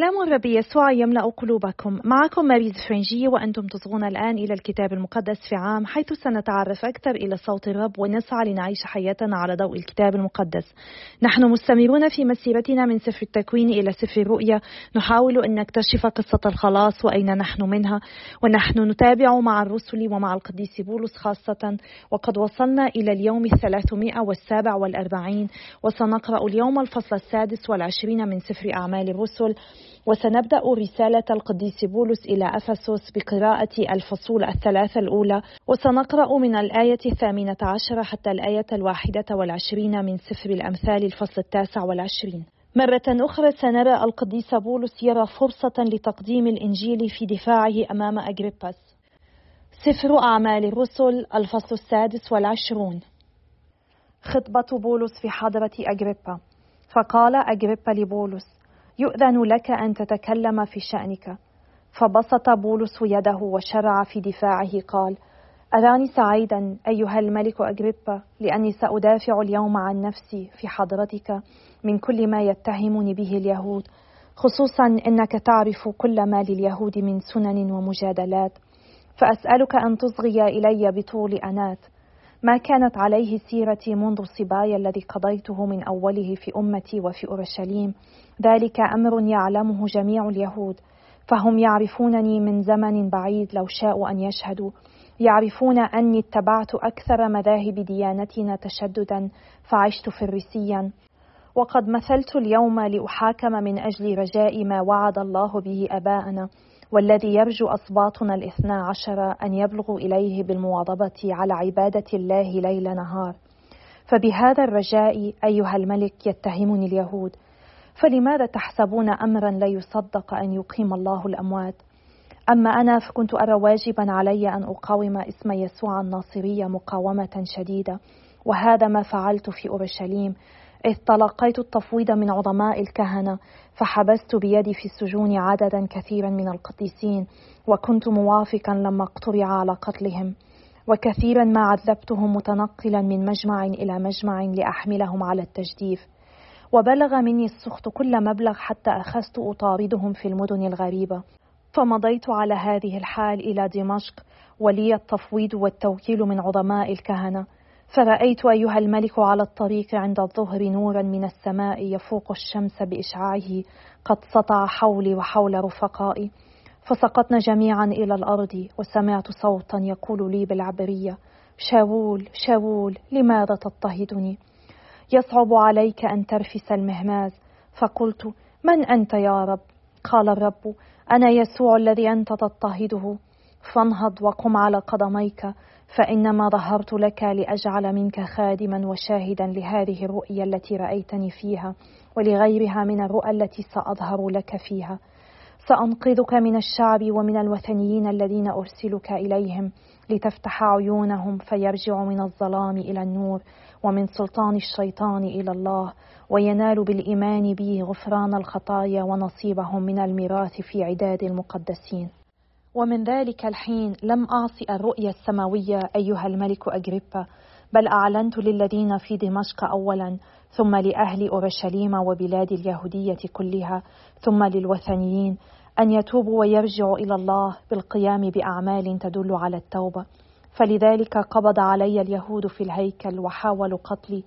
سلام الرب يسوع يملأ قلوبكم. معكم ماريز فرنجي وأنتم تصغون الآن إلى الكتاب المقدس في عام حيث سنتعرف أكثر إلى صوت الرب ونسعى لنعيش حياتنا على ضوء الكتاب المقدس. نحن مستمرون في مسيرتنا من سفر التكوين إلى سفر الرؤيا. نحاول أن نكتشف قصة الخلاص وأين نحن منها. ونحن نتابع مع الرسل ومع القديس بولس خاصة. وقد وصلنا إلى اليوم الثلاثمائة والسابع والأربعين. وسنقرأ اليوم الفصل السادس والعشرين من سفر أعمال الرسل. وسنبدأ رسالة القديس بولس إلى أفسس بقراءة الفصول الثلاثة الأولى وسنقرأ من الآية الثامنة عشرة حتى الآية الواحدة والعشرين من سفر الأمثال الفصل التاسع والعشرين. مرة أخرى سنرى القديس بولس يرى فرصة لتقديم الإنجيل في دفاعه أمام أجريباس. سفر أعمال الرسل الفصل السادس والعشرون. خطبة بولس في حضرة أجريبا. فقال أجريبا لبولس يؤذن لك أن تتكلم في شأنك. فبسط بولس يده وشرع في دفاعه قال أراني سعيدا أيها الملك أجريبا لأني سأدافع اليوم عن نفسي في حضرتك من كل ما يتهمني به اليهود. خصوصا أنك تعرف كل ما لليهود من سنن ومجادلات. فأسألك أن تصغي إلي بطول أنات ما كانت عليه سيرتي منذ صبايا الذي قضيته من أوله في أمتي وفي أورشليم؟ ذلك أمر يعلمه جميع اليهود فهم يعرفونني من زمن بعيد لو شاءوا أن يشهدوا. يعرفون أني اتبعت أكثر مذاهب ديانتنا تشددا فعشت فريسيا. وقد مثلت اليوم لأحاكم من أجل رجاء ما وعد الله به أباءنا والذي يرجو أصباطنا الاثنا عشر أن يبلغوا إليه بالمواظبة على عبادة الله ليل نهار. فبهذا الرجاء أيها الملك يتهمني اليهود فلماذا تحسبون أمرا لا يصدق أن يقيم الله الأموات؟ أما أنا فكنت أرى واجبا علي أن أقاوم اسم يسوع الناصري مقاومة شديدة وهذا ما فعلت في أورشليم. إذ تلقيت التفويض من عظماء الكهنة فحبست بيدي في السجون عددا كثيرا من القديسين وكنت موافقا لما اقترع على قتلهم. وكثيرا ما عذبتهم متنقلا من مجمع إلى مجمع لأحملهم على التجديف. وبلغ مني السخط كل مبلغ حتى أخذت أطاردهم في المدن الغريبة. فمضيت على هذه الحال إلى دمشق ولي التفويض والتوكيل من عظماء الكهنة. فرأيت أيها الملك على الطريق عند الظهر نورا من السماء يفوق الشمس بإشعاعه قد سطع حولي وحول رفقائي. فسقطنا جميعا إلى الأرض وسمعت صوتا يقول لي بالعبرية شاول شاول لماذا تضطهدني؟ يصعب عليك أن ترفس المهماز. فقلت من أنت يا رب؟ قال الرب أنا يسوع الذي أنت تضطهده. فانهض وقم على قدميك فإنما ظهرت لك لأجعل منك خادما وشاهدا لهذه الرؤيا التي رأيتني فيها ولغيرها من الرؤى التي سأظهر لك فيها. سأنقذك من الشعب ومن الوثنيين الذين أرسلك إليهم لتفتح عيونهم فيرجعوا من الظلام إلى النور. ومن سلطان الشيطان إلى الله وينال بالإيمان بي غفران الخطايا ونصيبهم من الميراث في عداد المقدسين. ومن ذلك الحين لم أعصي الرؤيا السماوية أيها الملك أجريبا بل أعلنت للذين في دمشق أولا ثم لأهل أورشليم وبلاد اليهودية كلها ثم للوثنيين أن يتوبوا ويرجعوا إلى الله بالقيام بأعمال تدل على التوبة. فلذلك قبض علي اليهود في الهيكل وحاولوا قتلي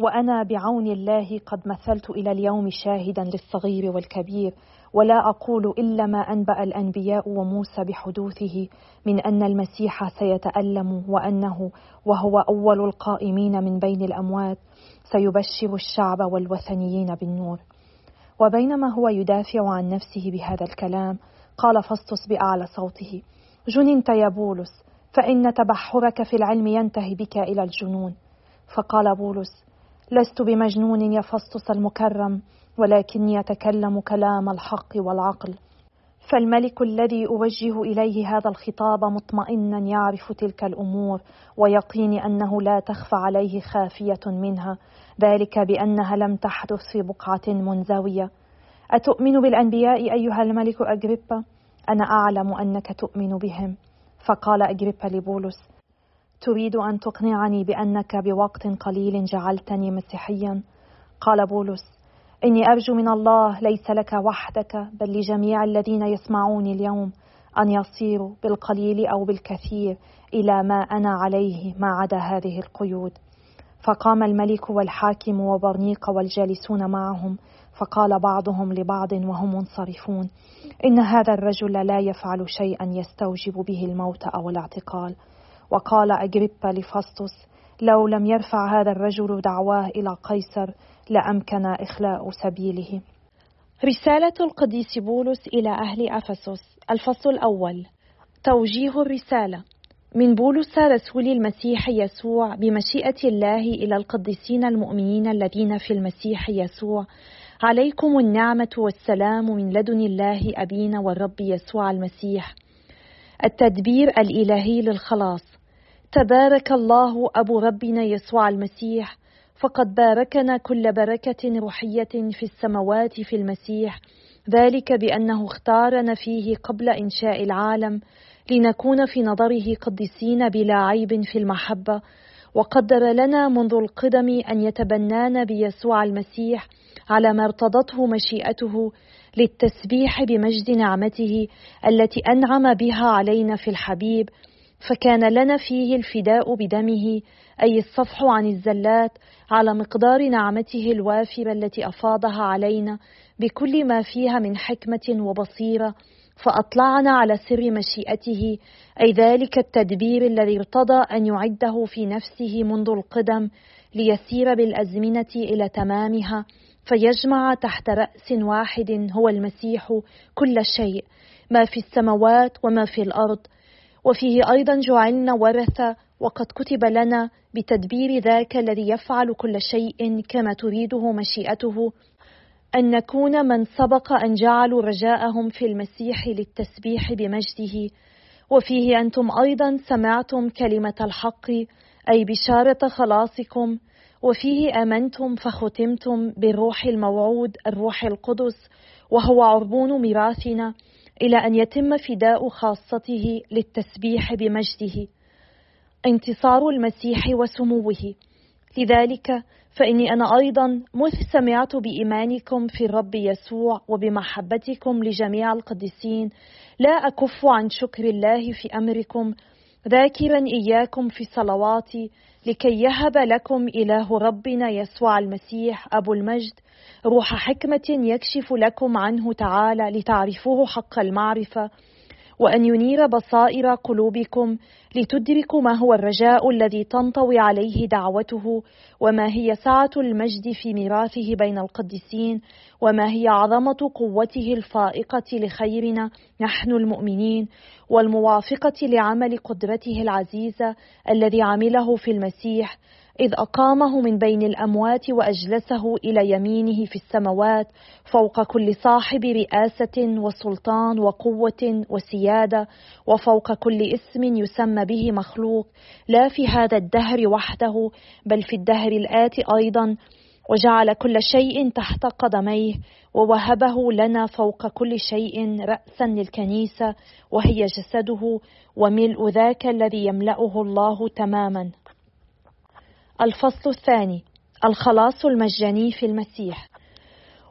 وأنا بعون الله قد مثلت إلى اليوم شاهدا للصغير والكبير ولا أقول إلا ما أنبأ الأنبياء وموسى بحدوثه من أن المسيح سيتألم وأنه وهو أول القائمين من بين الأموات سيبشر الشعب والوثنيين بالنور. وبينما هو يدافع عن نفسه بهذا الكلام قال فسطس بأعلى صوته. جننت يا بولس فإن تبحرك في العلم ينتهي بك إلى الجنون. فقال بولس لست بمجنون يا فسطس المكرم ولكني أتكلم كلام الحق والعقل. فالملك الذي أوجه إليه هذا الخطاب مطمئنا يعرف تلك الأمور ويقيني أنه لا تخفى عليه خافية منها ذلك بأنها لم تحدث في بقعة منزوية. أتؤمن بالأنبياء أيها الملك أجريبا؟ أنا أعلم أنك تؤمن بهم. فقال أجريبا لبولس تريد أن تقنعني بأنك بوقت قليل جعلتني مسيحيا؟ قال بولس إني أرجو من الله ليس لك وحدك بل لجميع الذين يسمعوني اليوم أن يصيروا بالقليل أو بالكثير إلى ما أنا عليه ما عدا هذه القيود فقام الملك والحاكم وبرنيق والجالسون معهم فقال بعضهم لبعض وهم منصرفون إن هذا الرجل لا يفعل شيئا يستوجب به الموت أو الاعتقال. وقال أجريبا لفسطس لو لم يرفع هذا الرجل دعواه إلى قيصر لأمكن إخلاء سبيله. رسالة القديس بولس إلى أهل أفسس. الفصل الأول. توجيه الرسالة. من بولس رسول المسيح يسوع بمشيئة الله إلى القديسين المؤمنين الذين في المسيح يسوع. عليكم النعمة والسلام من لدن الله أبينا والرب يسوع المسيح. التدبير الإلهي للخلاص. تبارك الله أبو ربنا يسوع المسيح. فقد باركنا كل بركة روحية في السماوات في المسيح. ذلك بأنه اختارنا فيه قبل إنشاء العالم. لنكون في نظره قديسين بلا عيب في المحبة. وقدر لنا منذ القدم أن يتبنانا بيسوع المسيح على ما ارتضته مشيئته للتسبيح بمجد نعمته التي أنعم بها علينا في الحبيب. فكان لنا فيه الفداء بدمه أي الصفح عن الزلات على مقدار نعمته الوافرة التي أفاضها علينا بكل ما فيها من حكمة وبصيرة. فأطلعنا على سر مشيئته أي ذلك التدبير الذي ارتضى أن يعده في نفسه منذ القدم ليسير بالأزمنة إلى تمامها فيجمع تحت رأس واحد هو المسيح كل شيء ما في السماوات وما في الأرض. وفيه أيضا جعلنا ورثة وقد كتب لنا بتدبير ذاك الذي يفعل كل شيء كما تريده مشيئته. أن نكون من سبق أن جعلوا رجاءهم في المسيح للتسبيح بمجده. وفيه أنتم أيضا سمعتم كلمة الحق أي بشارة خلاصكم. وفيه آمنتم فختمتم بالروح الموعود الروح القدس وهو عربون ميراثنا إلى أن يتم فداء خاصته للتسبيح بمجده. انتصار المسيح وسموه. لذلك فإني أنا أيضا مذ سمعت بإيمانكم في الرب يسوع وبمحبتكم لجميع القديسين. لا أكف عن شكر الله في أمركم ذاكرا إياكم في صلواتي لكي يهب لكم إله ربنا يسوع المسيح أبو المجد. روح حكمة يكشف لكم عنه تعالى لتعرفوه حق المعرفة. وأن ينير بصائر قلوبكم لتدركوا ما هو الرجاء الذي تنطوي عليه دعوته وما هي سعة المجد في ميراثه بين القديسين وما هي عظمة قوته الفائقة لخيرنا نحن المؤمنين والموافقة لعمل قدرته العزيزة الذي عمله في المسيح إذ أقامه من بين الأموات وأجلسه إلى يمينه في السماوات فوق كل صاحب رئاسة وسلطان وقوة وسيادة وفوق كل اسم يسمى به مخلوق لا في هذا الدهر وحده بل في الدهر الآتي أيضا وجعل كل شيء تحت قدميه ووهبه لنا فوق كل شيء رأسا للكنيسة وهي جسده وملء ذاك الذي يملأه الله تماما. الفصل الثاني الخلاص المجاني في المسيح.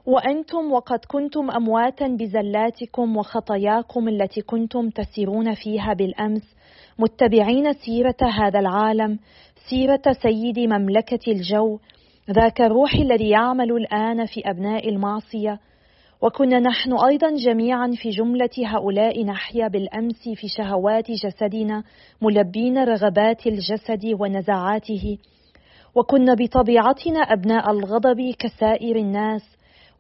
وأنتم وقد كنتم أمواتا بزلاتكم وخطاياكم التي كنتم تسيرون فيها بالأمس متبعين سيرة هذا العالم سيرة سيد مملكة الجو ذاك الروح الذي يعمل الآن في أبناء المعصية. وكنا نحن أيضا جميعا في جملة هؤلاء نحيا بالأمس في شهوات جسدنا ملبين رغبات الجسد ونزعاته. وكنا بطبيعتنا أبناء الغضب كسائر الناس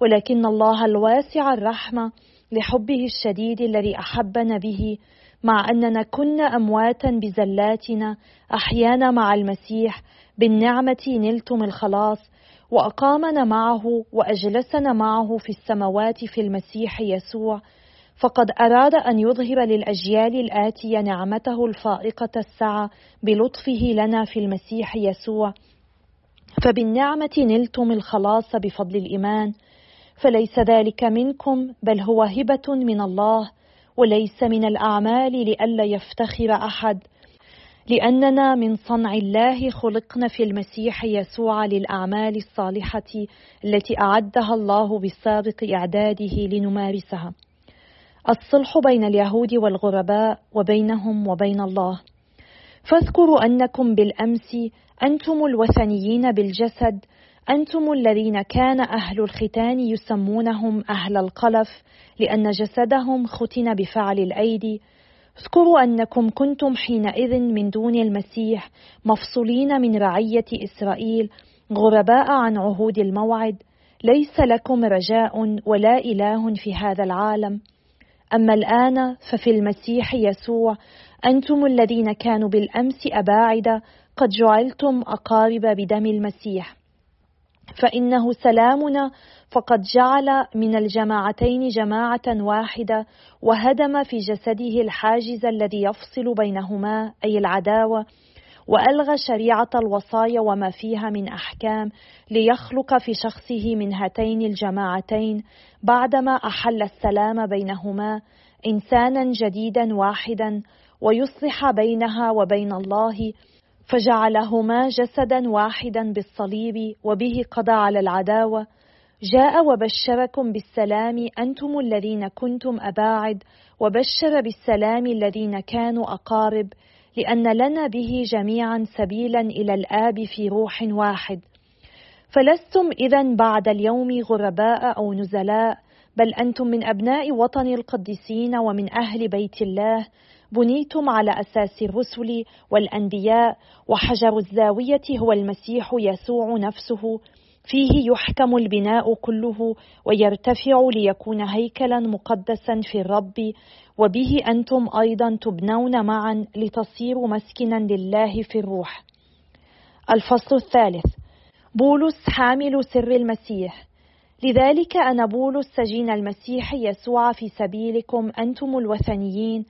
ولكن الله الواسع الرحمة لحبه الشديد الذي أحبنا به مع أننا كنا أمواتا بزلاتنا أحيانا مع المسيح بالنعمة نلتم الخلاص وأقامنا معه وأجلسنا معه في السماوات في المسيح يسوع فقد أراد أن يظهر للأجيال الآتية نعمته الفائقة السعة بلطفه لنا في المسيح يسوع. فبالنعمة نلتم الخلاص بفضل الإيمان فليس ذلك منكم بل هو هبة من الله وليس من الأعمال لئلا يفتخر أحد لأننا من صنع الله خلقنا في المسيح يسوع للأعمال الصالحة التي أعدها الله بسابق إعداده لنمارسها. الصلح بين اليهود والغرباء وبينهم وبين الله. فاذكروا أنكم بالأمس أنتم الوثنيين بالجسد أنتم الذين كان أهل الختان يسمونهم أهل القلف لأن جسدهم ختن بفعل الأيدي. اذكروا أنكم كنتم حينئذ من دون المسيح مفصولين من رعية إسرائيل غرباء عن عهود الموعد. ليس لكم رجاء ولا إله في هذا العالم. أما الآن ففي المسيح يسوع أنتم الذين كانوا بالأمس أباعد قد جعلتم أقارب بدم المسيح فإنه سلامنا فقد جعل من الجماعتين جماعة واحدة وهدم في جسده الحاجز الذي يفصل بينهما أي العداوة وألغى شريعة الوصايا وما فيها من أحكام ليخلق في شخصه من هاتين الجماعتين بعدما أحل السلام بينهما إنسانا جديدا واحدا ويصلح بينها وبين الله فجعلهما جسدا واحدا بالصليب وبه قضى على العداوة. جاء وبشركم بالسلام أنتم الذين كنتم أباعد وبشر بالسلام الذين كانوا أقارب لأن لنا به جميعا سبيلا إلى الآب في روح واحد. فلستم اذا بعد اليوم غرباء أو نزلاء بل أنتم من أبناء وطن القديسين ومن أهل بيت الله بنيتم على أساس الرسل والأنبياء وحجر الزاوية هو المسيح يسوع نفسه. فيه يحكم البناء كله ويرتفع ليكون هيكلا مقدسا في الرب. وبه أنتم أيضا تبنون معا لتصيروا مسكنا لله في الروح. الفصل الثالث. بولس حامل سر المسيح. لذلك أنا بولس سجين المسيح يسوع في سبيلكم أنتم الوثنيين.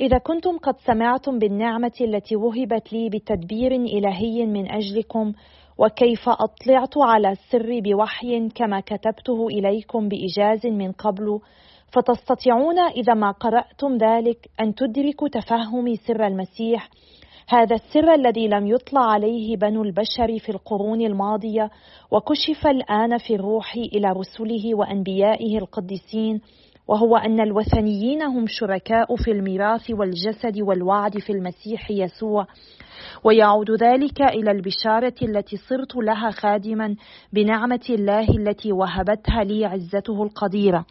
إذا كنتم قد سمعتم بالنعمة التي وهبت لي بتدبير إلهي من أجلكم وكيف أطلعت على السر بوحي كما كتبته إليكم بإجاز من قبل فتستطيعون إذا ما قرأتم ذلك أن تدركوا تفهم سر المسيح. هذا السر الذي لم يطلع عليه بنو البشر في القرون الماضية وكشف الآن في الروح إلى رسله وأنبيائه القديسين. وهو أن الوثنيين هم شركاء في الميراث والجسد والوعد في المسيح يسوع. ويعود ذلك إلى البشارة التي صرت لها خادما بنعمة الله التي وهبتها لي عزته القديرة.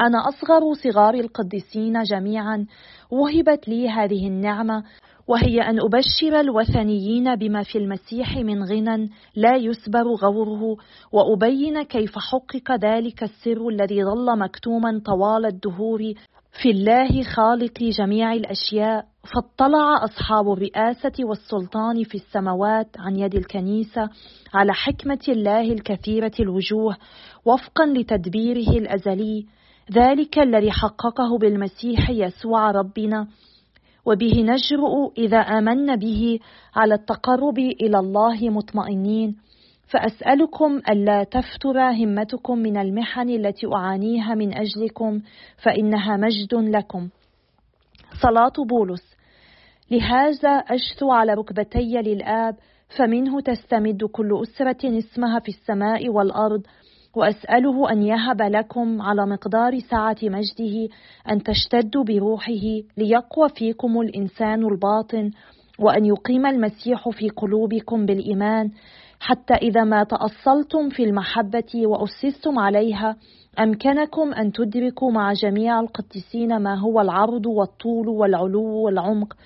أنا أصغر صغار القديسين جميعا. وهبت لي هذه النعمة وهي أن أبشر الوثنيين بما في المسيح من غنى لا يسبر غوره وأبين كيف حقق ذلك السر الذي ظل مكتوما طوال الدهور في الله خالق جميع الأشياء. فاطلع أصحاب الرئاسة والسلطان في السماوات عن يد الكنيسة على حكمة الله الكثيرة الوجوه وفقا لتدبيره الأزلي. ذلك الذي حققه بالمسيح يسوع ربنا. وبه نجرؤ إذا آمنا به على التقرب إلى الله مطمئنين. فأسألكم ألا تفتر همتكم من المحن التي أعانيها من أجلكم فإنها مجد لكم. صلاة بولس. لهذا اشثو على ركبتي للآب فمنه تستمد كل أسرة اسمها في السماء والأرض وأسأله أن يهب لكم على مقدار سعه مجده أن تشتدوا بروحه ليقوى فيكم الإنسان الباطن وأن يقيم المسيح في قلوبكم بالإيمان حتى إذا ما تأصلتم في المحبة وأسستم عليها أمكنكم أن تدركوا مع جميع القديسين ما هو العرض والطول والعلو والعمق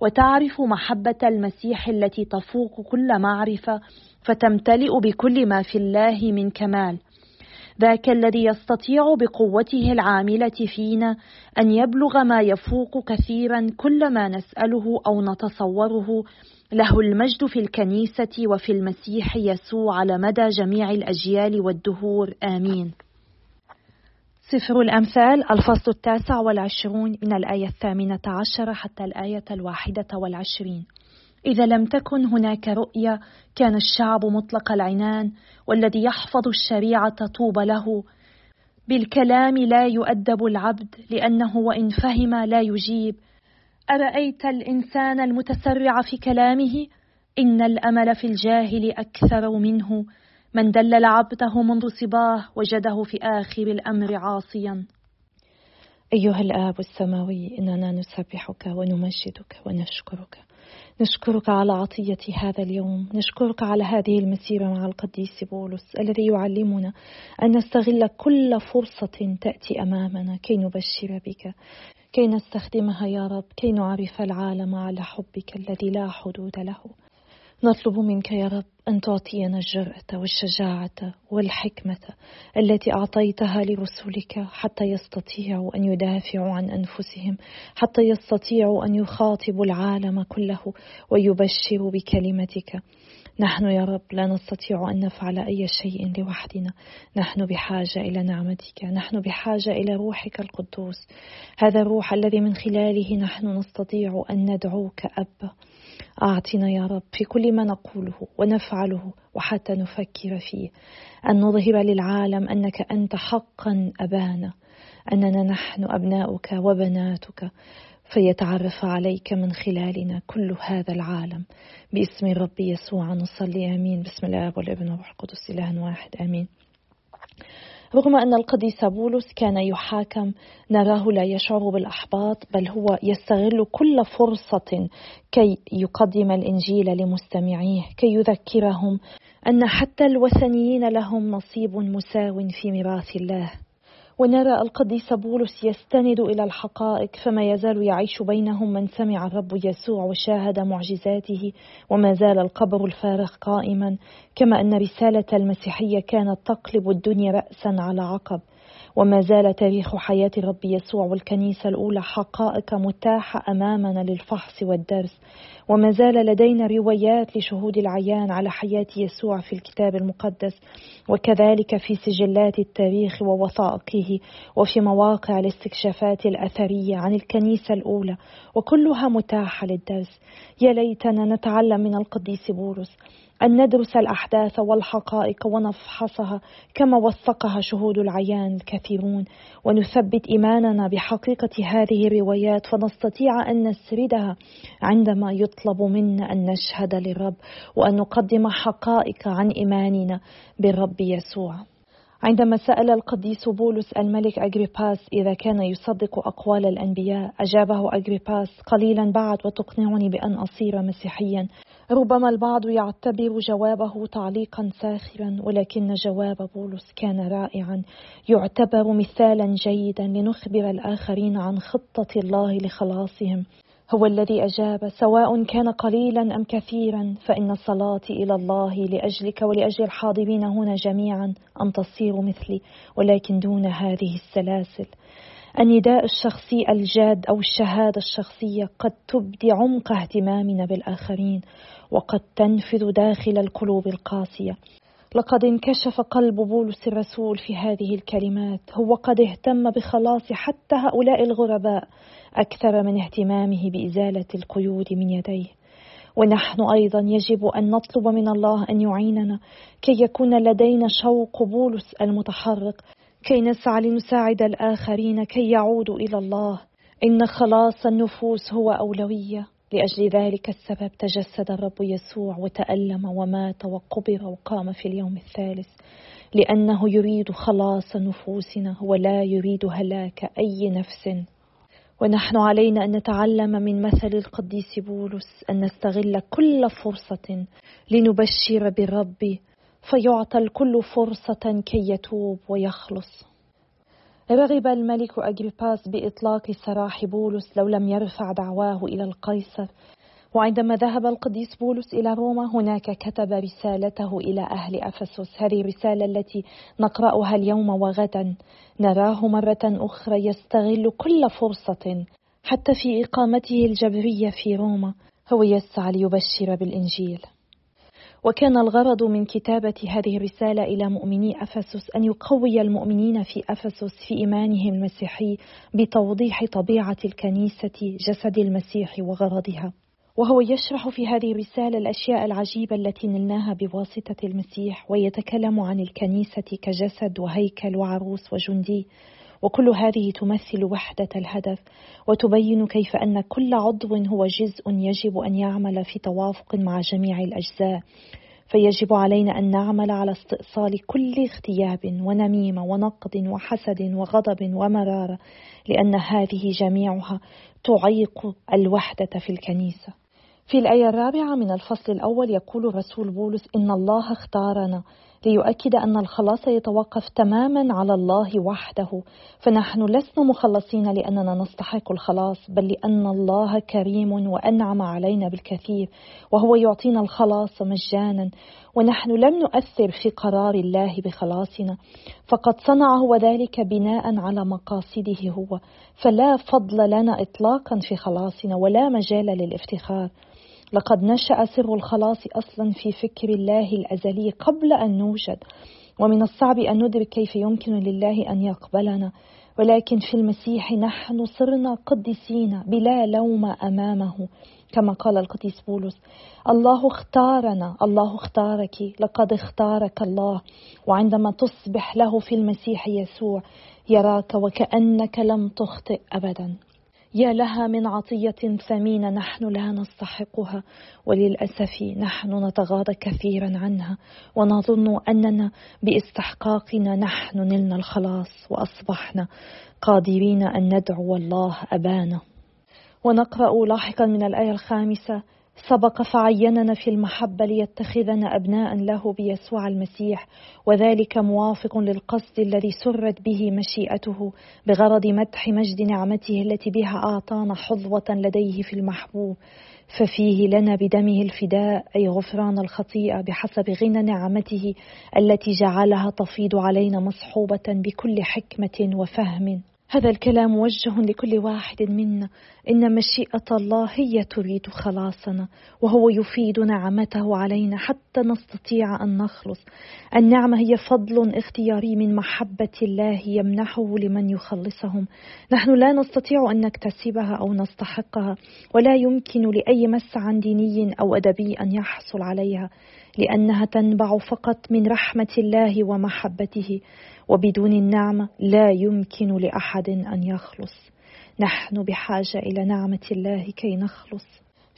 وتعرفوا محبة المسيح التي تفوق كل معرفة فتمتلئ بكل ما في الله من كمال. ذاك الذي يستطيع بقوته العاملة فينا أن يبلغ ما يفوق كثيرا كل ما نسأله أو نتصوره. له المجد في الكنيسة وفي المسيح يسوع على مدى جميع الأجيال والدهور. آمين. سفر الأمثال الفصل التاسع والعشرون من الآية الثامنة عشرة حتى الآية الواحدة والعشرين. إذا لم تكن هناك رؤية كان الشعب مطلق العنان والذي يحفظ الشريعة طوب له. بالكلام لا يؤدب العبد لأنه وإن فهم لا يجيب. أرأيت الإنسان المتسرع في كلامه؟ إن الأمل في الجاهل أكثر منه. من دلل عبده منذ صباه وجده في آخر الأمر عاصيا. أيها الآب السماوي إننا نسبحك ونمجدك ونشكرك. نشكرك على عطية هذا اليوم. نشكرك على هذه المسيرة مع القديس بولس الذي يعلمنا أن نستغل كل فرصة تأتي أمامنا كي نبشر بك كي نستخدمها يا رب كي نعرف العالم على حبك الذي لا حدود له. نطلب منك يا رب أن تعطينا الجرأة والشجاعة والحكمة التي أعطيتها لرسلك حتى يستطيعوا أن يدافعوا عن أنفسهم حتى يستطيعوا أن يخاطبوا العالم كله ويبشروا بكلمتك. نحن يا رب لا نستطيع أن نفعل أي شيء لوحدنا. نحن بحاجة إلى نعمتك. نحن بحاجة إلى روحك القدوس. هذا الروح الذي من خلاله نحن نستطيع أن ندعوك أب. أعطنا يا رب في كل ما نقوله ونفعله وحتى نفكر فيه. أن نظهر للعالم أنك أنت حقا أبانا. أننا نحن أبناؤك وبناتك. فيتعرف عليك من خلالنا كل هذا العالم. باسم الرب يسوع نصلي آمين. بسم الله والابن والروح القدس اله واحد آمين. رغم أن القديس بولس كان يحاكم نراه لا يشعر بالأحباط بل هو يستغل كل فرصة كي يقدم الإنجيل لمستمعيه كي يذكرهم أن حتى الوثنيين لهم نصيب مساو في ميراث الله. ونرى القديس بولس يستند إلى الحقائق فما يزال يعيش بينهم من سمع الرب يسوع وشاهد معجزاته وما زال القبر الفارغ قائما كما أن رسالة المسيحية كانت تقلب الدنيا رأسا على عقب. وما زال تاريخ حياة الرب يسوع والكنيسة الأولى حقائق متاحة أمامنا للفحص والدرس. وما زال لدينا روايات لشهود العيان على حياة يسوع في الكتاب المقدس وكذلك في سجلات التاريخ ووثائقه وفي مواقع الاستكشافات الأثرية عن الكنيسة الأولى وكلها متاحة للدرس. يا ليتنا نتعلم من القديس بولس. أن ندرس الأحداث والحقائق ونفحصها كما وثقها شهود العيان الكثيرون. ونثبت إيماننا بحقيقة هذه الروايات فنستطيع أن نسردها عندما يطلب منا أن نشهد للرب وأن نقدم حقائق عن إيماننا بالرب يسوع. عندما سأل القديس بولس الملك أجريباس إذا كان يصدق أقوال الأنبياء أجابه أجريباس قليلا بعد وتقنعني بأن أصير مسيحيا. ربما البعض يعتبر جوابه تعليقا ساخرا ولكن جواب بولس كان رائعا. يعتبر مثالا جيدا لنخبر الآخرين عن خطة الله لخلاصهم. هو الذي أجاب سواء كان قليلا أم كثيرا فإن صلاتي إلى الله لأجلك ولأجل الحاضرين هنا جميعا أن تصيروا مثلي ولكن دون هذه السلاسل. النداء الشخصي الجاد أو الشهادة الشخصية قد تبدي عمق اهتمامنا بالآخرين وقد تنفذ داخل القلوب القاسية. لقد انكشف قلب بولس الرسول في هذه الكلمات. هو قد اهتم بخلاص حتى هؤلاء الغرباء أكثر من اهتمامه بإزالة القيود من يديه. ونحن أيضا يجب أن نطلب من الله أن يعيننا كي يكون لدينا شوق بولس المتحرك كي نسعى لنساعد الآخرين كي يعودوا إلى الله. إن خلاص النفوس هو أولوية. لأجل ذلك السبب تجسد الرب يسوع وتألم ومات وقبر وقام في اليوم الثالث. لأنه يريد خلاص نفوسنا ولا يريد هلاك أي نفس. ونحن علينا أن نتعلم من مثل القديس بولس أن نستغل كل فرصة لنبشر بالرب فيعطى الكل فرصة كي يتوب ويخلص. رغب الملك أجريباس بإطلاق سراح بولس لو لم يرفع دعواه إلى القيصر. وعندما ذهب القديس بولس إلى روما هناك كتب رسالته إلى أهل أفسس. هذه الرسالة التي نقرأها اليوم وغدا. نراه مرة أخرى يستغل كل فرصة حتى في إقامته الجبرية في روما. هو يسعى ليبشر بالإنجيل. وكان الغرض من كتابة هذه الرسالة إلى مؤمني أفسس أن يقوي المؤمنين في أفسس في إيمانهم المسيحي بتوضيح طبيعة الكنيسة جسد المسيح وغرضها. وهو يشرح في هذه الرسالة الأشياء العجيبة التي نلناها بواسطة المسيح ويتكلم عن الكنيسة كجسد وهيكل وعروس وجندي. وكل هذه تمثل وحدة الهدف وتبين كيف أن كل عضو هو جزء يجب أن يعمل في توافق مع جميع الأجزاء. فيجب علينا أن نعمل على استئصال كل اغتياب ونميمة ونقد وحسد وغضب ومرارة لأن هذه جميعها تعيق الوحدة في الكنيسة. في الآية الرابعة من الفصل الأول يقول الرسول بولس إن الله اختارنا ليؤكد أن الخلاص يتوقف تماما على الله وحده. فنحن لسنا مخلصين لأننا نستحق الخلاص بل لأن الله كريم وأنعم علينا بالكثير وهو يعطينا الخلاص مجانا. ونحن لم نؤثر في قرار الله بخلاصنا فقد صنع هو ذلك بناء على مقاصده هو. فلا فضل لنا إطلاقا في خلاصنا ولا مجال للافتخار. لقد نشأ سر الخلاص أصلا في فكر الله الأزلي قبل أن نوجد ومن الصعب أن ندرك كيف يمكن لله أن يقبلنا. ولكن في المسيح نحن صرنا قديسين بلا لوم أمامه كما قال القديس بولس. الله اختارنا الله اختارك لقد اختارك الله. وعندما تصبح له في المسيح يسوع يراك وكأنك لم تخطئ أبدا. يا لها من عطية ثمينة نحن لا نستحقها وللأسف نحن نتغاضى كثيرا عنها ونظن أننا باستحقاقنا نحن نلنا الخلاص وأصبحنا قادرين أن ندعو الله أبانا. ونقرأ لاحقا من الآية الخامسة سبق فعيننا في المحبة ليتخذنا أبناء له بيسوع المسيح وذلك موافق للقصد الذي سرت به مشيئته بغرض مدح مجد نعمته التي بها أعطانا حظوة لديه في المحبوب ففيه لنا بدمه الفداء أي غفران الخطيئة بحسب غنى نعمته التي جعلها تفيض علينا مصحوبة بكل حكمة وفهم. هذا الكلام موجه لكل واحد منا. إن مشيئة الله هي تريد خلاصنا وهو يفيد نعمته علينا حتى نستطيع أن نخلص. النعمة هي فضل اختياري من محبة الله يمنحه لمن يخلصهم. نحن لا نستطيع أن نكتسبها أو نستحقها ولا يمكن لأي مسعى ديني أو أدبي أن يحصل عليها لأنها تنبع فقط من رحمة الله ومحبته. وبدون النعمة لا يمكن لأحد أن يخلص. نحن بحاجة إلى نعمة الله كي نخلص.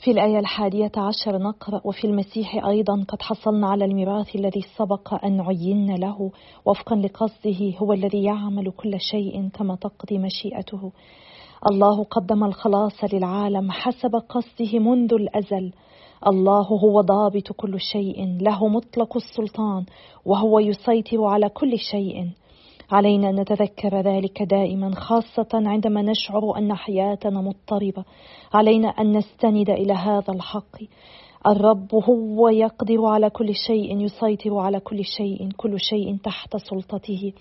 في الآية الحادية عشر نقرأ وفي المسيح أيضا قد حصلنا على الميراث الذي سبق أن عينا له وفقا لقصده هو الذي يعمل كل شيء كما تقضي مشيئته. الله قدم الخلاص للعالم حسب قصده منذ الأزل. الله هو ضابط كل شيء له مطلق السلطان وهو يسيطر على كل شيء. علينا أن نتذكر ذلك دائما خاصة عندما نشعر أن حياتنا مضطربة. علينا أن نستند إلى هذا الحق. الرب هو يقدر على كل شيء يسيطر على كل شيء كل شيء تحت سلطته.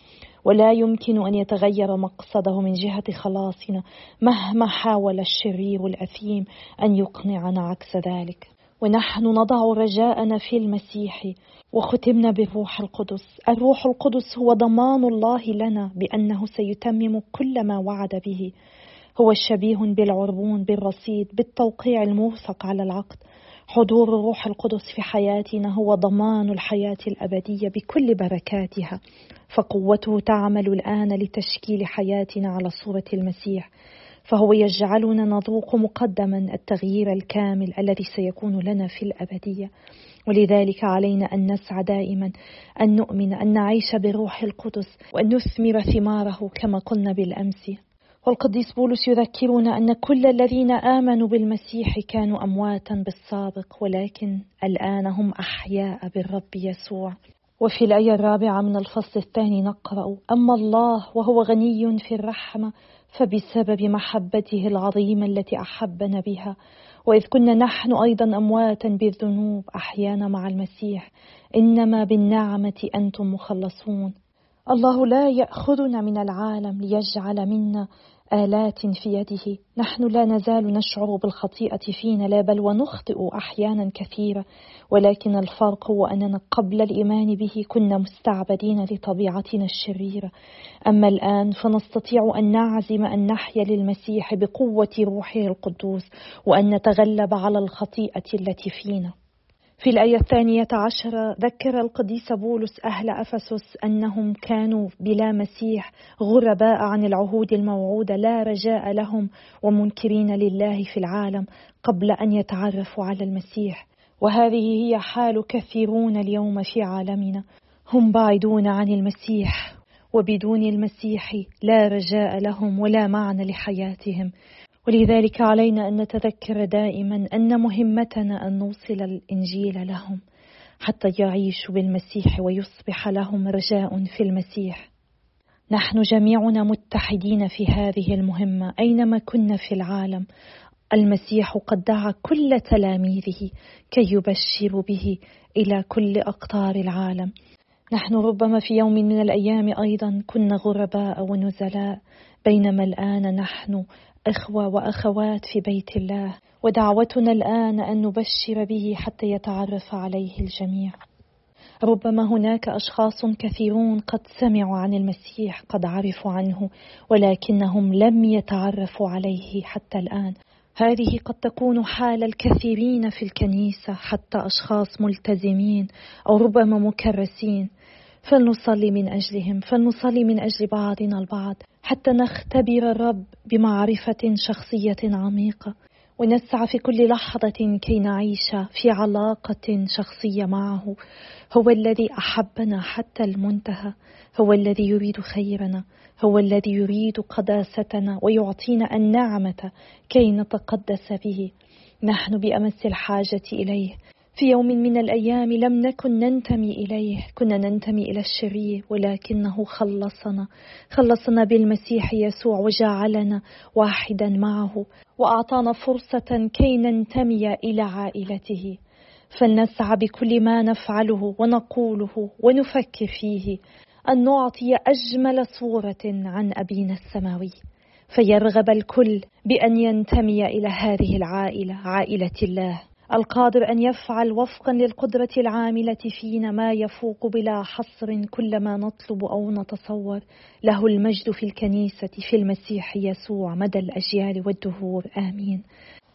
ولا يمكن أن يتغير مقصده من جهة خلاصنا مهما حاول الشرير الاثيم أن يقنعنا عكس ذلك. ونحن نضع رجاءنا في المسيح وختمنا بالروح القدس. الروح القدس هو ضمان الله لنا بأنه سيتمم كل ما وعد به. هو شبيه بالعربون بالرصيد بالتوقيع الموثق على العقد. حضور الروح القدس في حياتنا هو ضمان الحياة الأبدية بكل بركاتها فقوته تعمل الآن لتشكيل حياتنا على صورة المسيح. فهو يجعلنا نذوق مقدما التغيير الكامل الذي سيكون لنا في الأبدية. ولذلك علينا أن نسعى دائما أن نؤمن أن نعيش بروح القدس وأن نثمر ثماره كما قلنا بالأمس. والقديس بولس يذكرنا أن كل الذين آمنوا بالمسيح كانوا أمواتا بالسابق ولكن الآن هم أحياء بالرب يسوع. وفي الآية الرابعة من الفصل الثاني نقرأ أما الله وهو غني في الرحمة فبسبب محبته العظيمة التي أحبنا بها. وإذ كنا نحن أيضا أمواتا بالذنوب أحيانا مع المسيح. إنما بالنعمة أنتم مخلصون. الله لا يأخذنا من العالم ليجعل منا آلات في يده. نحن لا نزال نشعر بالخطيئة فينا لا بل ونخطئ أحيانا كثيرة. ولكن الفرق هو أننا قبل الإيمان به كنا مستعبدين لطبيعتنا الشريرة. أما الآن فنستطيع أن نعزم أن نحيا للمسيح بقوة روحه القدوس وأن نتغلب على الخطيئة التي فينا. في الآية الثانية عشرة ذكر القديس بولس أهل أفسس أنهم كانوا بلا مسيح غرباء عن العهود الموعودة لا رجاء لهم ومنكرين لله في العالم قبل أن يتعرفوا على المسيح. وهذه هي حال كثيرون اليوم في عالمنا. هم بعيدون عن المسيح وبدون المسيح لا رجاء لهم ولا معنى لحياتهم. ولذلك علينا أن نتذكر دائما أن مهمتنا أن نوصل الإنجيل لهم حتى يعيشوا بالمسيح ويصبح لهم رجاء في المسيح. نحن جميعنا متحدين في هذه المهمة. أينما كنا في العالم المسيح قد دعا كل تلاميذه كي يبشروا به إلى كل أقطار العالم. نحن ربما في يوم من الأيام أيضا كنا غرباء ونزلاء بينما الآن نحن إخوة وأخوات في بيت الله ودعوتنا الآن أن نبشر به حتى يتعرف عليه الجميع. ربما هناك أشخاص كثيرون قد سمعوا عن المسيح قد عرفوا عنه ولكنهم لم يتعرفوا عليه حتى الآن. هذه قد تكون حال الكثيرين في الكنيسة حتى أشخاص ملتزمين أو ربما مكرسين. فلنصلي من أجلهم فلنصلي من أجل بعضنا البعض. حتى نختبر الرب بمعرفة شخصية عميقة. ونسعى في كل لحظة كي نعيش في علاقة شخصية معه. هو الذي أحبنا حتى المنتهى. هو الذي يريد خيرنا. هو الذي يريد قداستنا ويعطينا النعمة كي نتقدس به. نحن بأمس الحاجة إليه. في يوم من الأيام لم نكن ننتمي إليه. كنا ننتمي إلى الشرير ولكنه خلصنا. خلصنا بالمسيح يسوع وجعلنا واحدا معه وأعطانا فرصة كي ننتمي إلى عائلته. فلنسعى بكل ما نفعله ونقوله ونفكر فيه. أن نعطي أجمل صورة عن أبينا السماوي. فيرغب الكل بأن ينتمي إلى هذه العائلة عائلة الله. القادر أن يفعل وفقا للقدرة العاملة فينا ما يفوق بلا حصر كل ما نطلب أو نتصور. له المجد في الكنيسة في المسيح يسوع مدى الأجيال والدهور. آمين.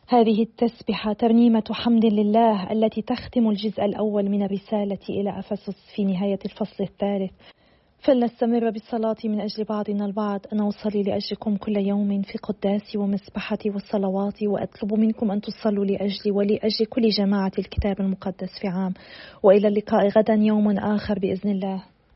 هذه التسبحة ترنيمة حمد لله التي تختم الجزء الأول من الرسالة إلى أفسس في نهاية الفصل الثالث. فلنستمر بالصلاة من أجل بعضنا البعض. أنا أصلي لأجلكم كل يوم في قداسي ومسبحتي والصلوات وأطلب منكم أن تصلوا لأجلي ولأجل كل جماعة الكتاب المقدس في عام. وإلى اللقاء غدا يوم آخر بإذن الله.